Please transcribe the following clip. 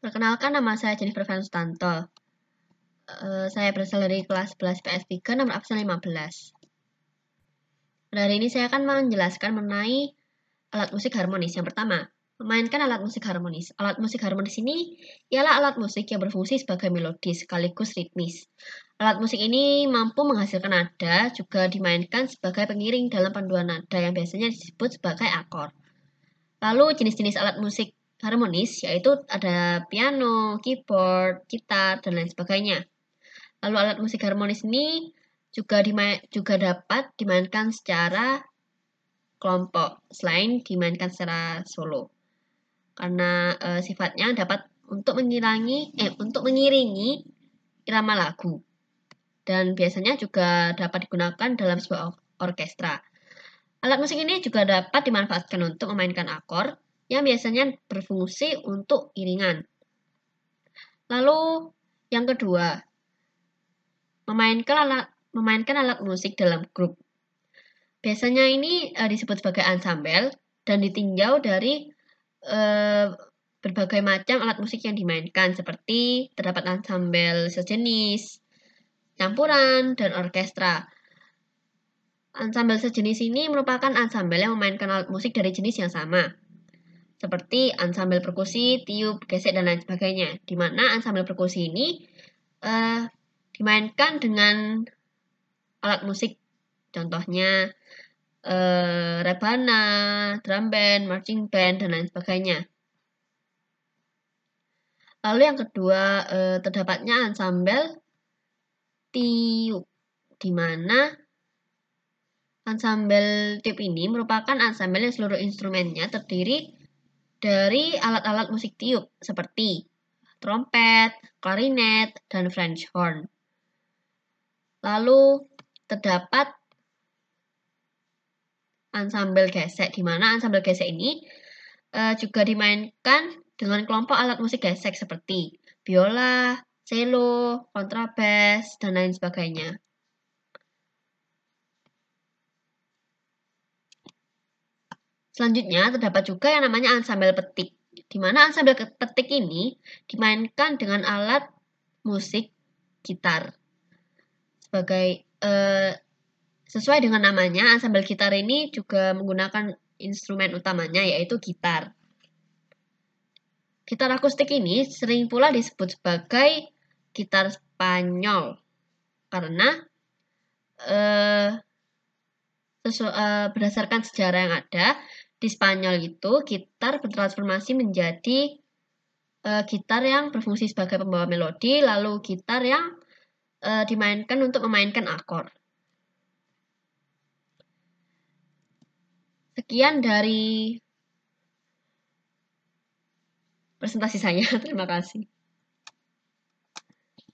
Perkenalkan nama saya Jennifer Van Stanto. Uh, saya berasal dari kelas 11 PS3 nomor absen 15. Pada hari ini saya akan menjelaskan mengenai alat musik harmonis. Yang pertama, memainkan alat musik harmonis. Alat musik harmonis ini ialah alat musik yang berfungsi sebagai melodi sekaligus ritmis. Alat musik ini mampu menghasilkan nada, juga dimainkan sebagai pengiring dalam panduan nada yang biasanya disebut sebagai akor. Lalu jenis-jenis alat musik harmonis, yaitu ada piano, keyboard, gitar, dan lain sebagainya. Lalu alat musik harmonis ini juga juga dapat dimainkan secara kelompok selain dimainkan secara solo. Karena e, sifatnya dapat untuk mengirangi eh untuk mengiringi irama lagu. Dan biasanya juga dapat digunakan dalam sebuah orkestra. Alat musik ini juga dapat dimanfaatkan untuk memainkan akor, yang biasanya berfungsi untuk iringan. Lalu yang kedua, memainkan alat memainkan alat musik dalam grup. Biasanya ini e, disebut sebagai ensemble dan ditinjau dari e, berbagai macam alat musik yang dimainkan seperti terdapat ensemble sejenis, campuran, dan orkestra. Ensemble sejenis ini merupakan ensemble yang memainkan alat musik dari jenis yang sama seperti ansambel perkusi, tiup, gesek, dan lain sebagainya. Di mana ansambel perkusi ini uh, dimainkan dengan alat musik, contohnya uh, rebana, drum band, marching band, dan lain sebagainya. Lalu yang kedua, uh, terdapatnya ansambel tiup, di mana ansambel tiup ini merupakan ansambel yang seluruh instrumennya terdiri dari alat-alat musik tiup seperti trompet, klarinet, dan French horn. Lalu terdapat ansambel gesek, di mana ansambel gesek ini uh, juga dimainkan dengan kelompok alat musik gesek seperti biola, cello, kontrabas, dan lain sebagainya. Selanjutnya terdapat juga yang namanya ansambel petik, di mana ansambel petik ini dimainkan dengan alat musik gitar. Sebagai eh, sesuai dengan namanya, ansambel gitar ini juga menggunakan instrumen utamanya yaitu gitar. Gitar akustik ini sering pula disebut sebagai gitar Spanyol karena eh, sesu, eh, berdasarkan sejarah yang ada, di Spanyol itu gitar bertransformasi menjadi uh, gitar yang berfungsi sebagai pembawa melodi, lalu gitar yang uh, dimainkan untuk memainkan akor. Sekian dari presentasi saya. Terima kasih.